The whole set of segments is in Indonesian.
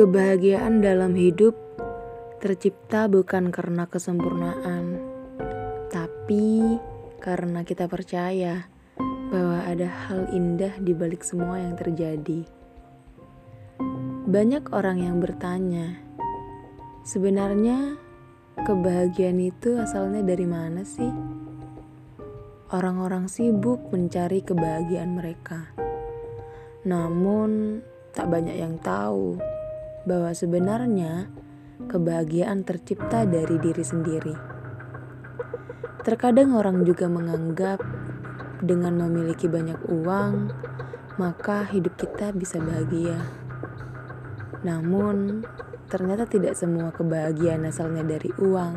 Kebahagiaan dalam hidup tercipta bukan karena kesempurnaan, tapi karena kita percaya bahwa ada hal indah di balik semua yang terjadi. Banyak orang yang bertanya, sebenarnya kebahagiaan itu asalnya dari mana sih? Orang-orang sibuk mencari kebahagiaan mereka, namun tak banyak yang tahu bahwa sebenarnya kebahagiaan tercipta dari diri sendiri. Terkadang orang juga menganggap dengan memiliki banyak uang, maka hidup kita bisa bahagia. Namun, ternyata tidak semua kebahagiaan asalnya dari uang.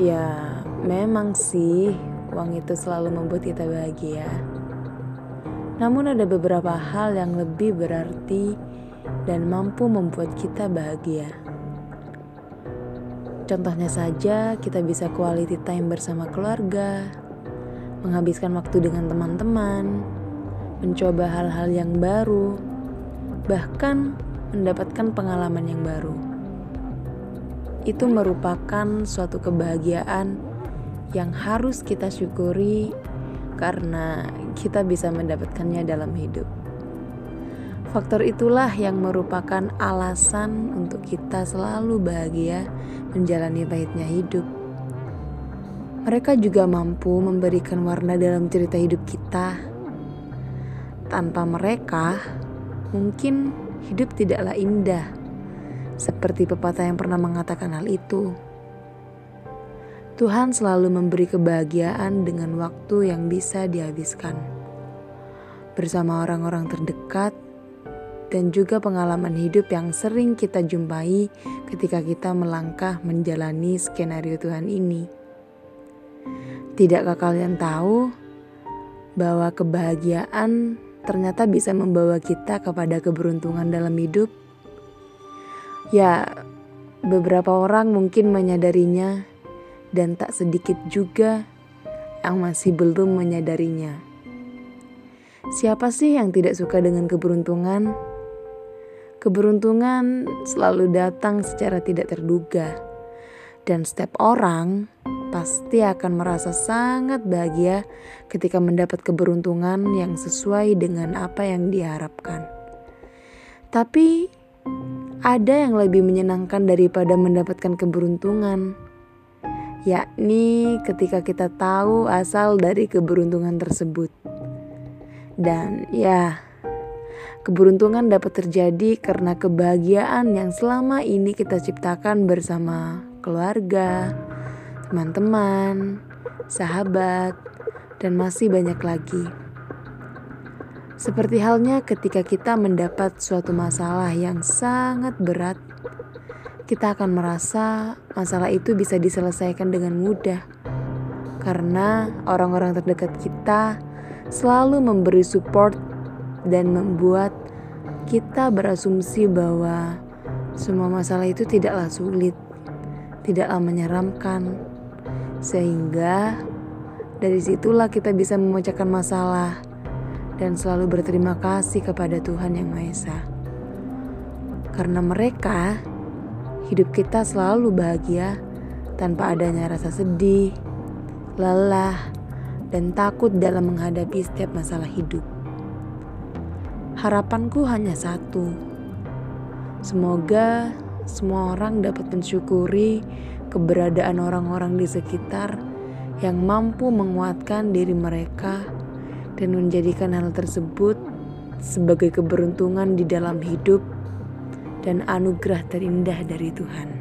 Ya, memang sih uang itu selalu membuat kita bahagia. Namun ada beberapa hal yang lebih berarti dan mampu membuat kita bahagia. Contohnya saja, kita bisa quality time bersama keluarga, menghabiskan waktu dengan teman-teman, mencoba hal-hal yang baru, bahkan mendapatkan pengalaman yang baru. Itu merupakan suatu kebahagiaan yang harus kita syukuri karena kita bisa mendapatkannya dalam hidup. Faktor itulah yang merupakan alasan untuk kita selalu bahagia menjalani pahitnya hidup. Mereka juga mampu memberikan warna dalam cerita hidup kita. Tanpa mereka, mungkin hidup tidaklah indah, seperti pepatah yang pernah mengatakan hal itu. Tuhan selalu memberi kebahagiaan dengan waktu yang bisa dihabiskan bersama orang-orang terdekat dan juga pengalaman hidup yang sering kita jumpai ketika kita melangkah menjalani skenario Tuhan ini. Tidakkah kalian tahu bahwa kebahagiaan ternyata bisa membawa kita kepada keberuntungan dalam hidup? Ya, beberapa orang mungkin menyadarinya dan tak sedikit juga yang masih belum menyadarinya. Siapa sih yang tidak suka dengan keberuntungan? Keberuntungan selalu datang secara tidak terduga, dan setiap orang pasti akan merasa sangat bahagia ketika mendapat keberuntungan yang sesuai dengan apa yang diharapkan. Tapi ada yang lebih menyenangkan daripada mendapatkan keberuntungan yakni ketika kita tahu asal dari keberuntungan tersebut. Dan ya, keberuntungan dapat terjadi karena kebahagiaan yang selama ini kita ciptakan bersama keluarga, teman-teman, sahabat, dan masih banyak lagi. Seperti halnya ketika kita mendapat suatu masalah yang sangat berat kita akan merasa masalah itu bisa diselesaikan dengan mudah. Karena orang-orang terdekat kita selalu memberi support dan membuat kita berasumsi bahwa semua masalah itu tidaklah sulit, tidaklah menyeramkan. Sehingga dari situlah kita bisa memecahkan masalah dan selalu berterima kasih kepada Tuhan Yang Maha Esa. Karena mereka hidup kita selalu bahagia tanpa adanya rasa sedih, lelah, dan takut dalam menghadapi setiap masalah hidup. Harapanku hanya satu: semoga semua orang dapat mensyukuri keberadaan orang-orang di sekitar yang mampu menguatkan diri mereka dan menjadikan hal tersebut sebagai keberuntungan di dalam hidup dan anugerah terindah dari Tuhan.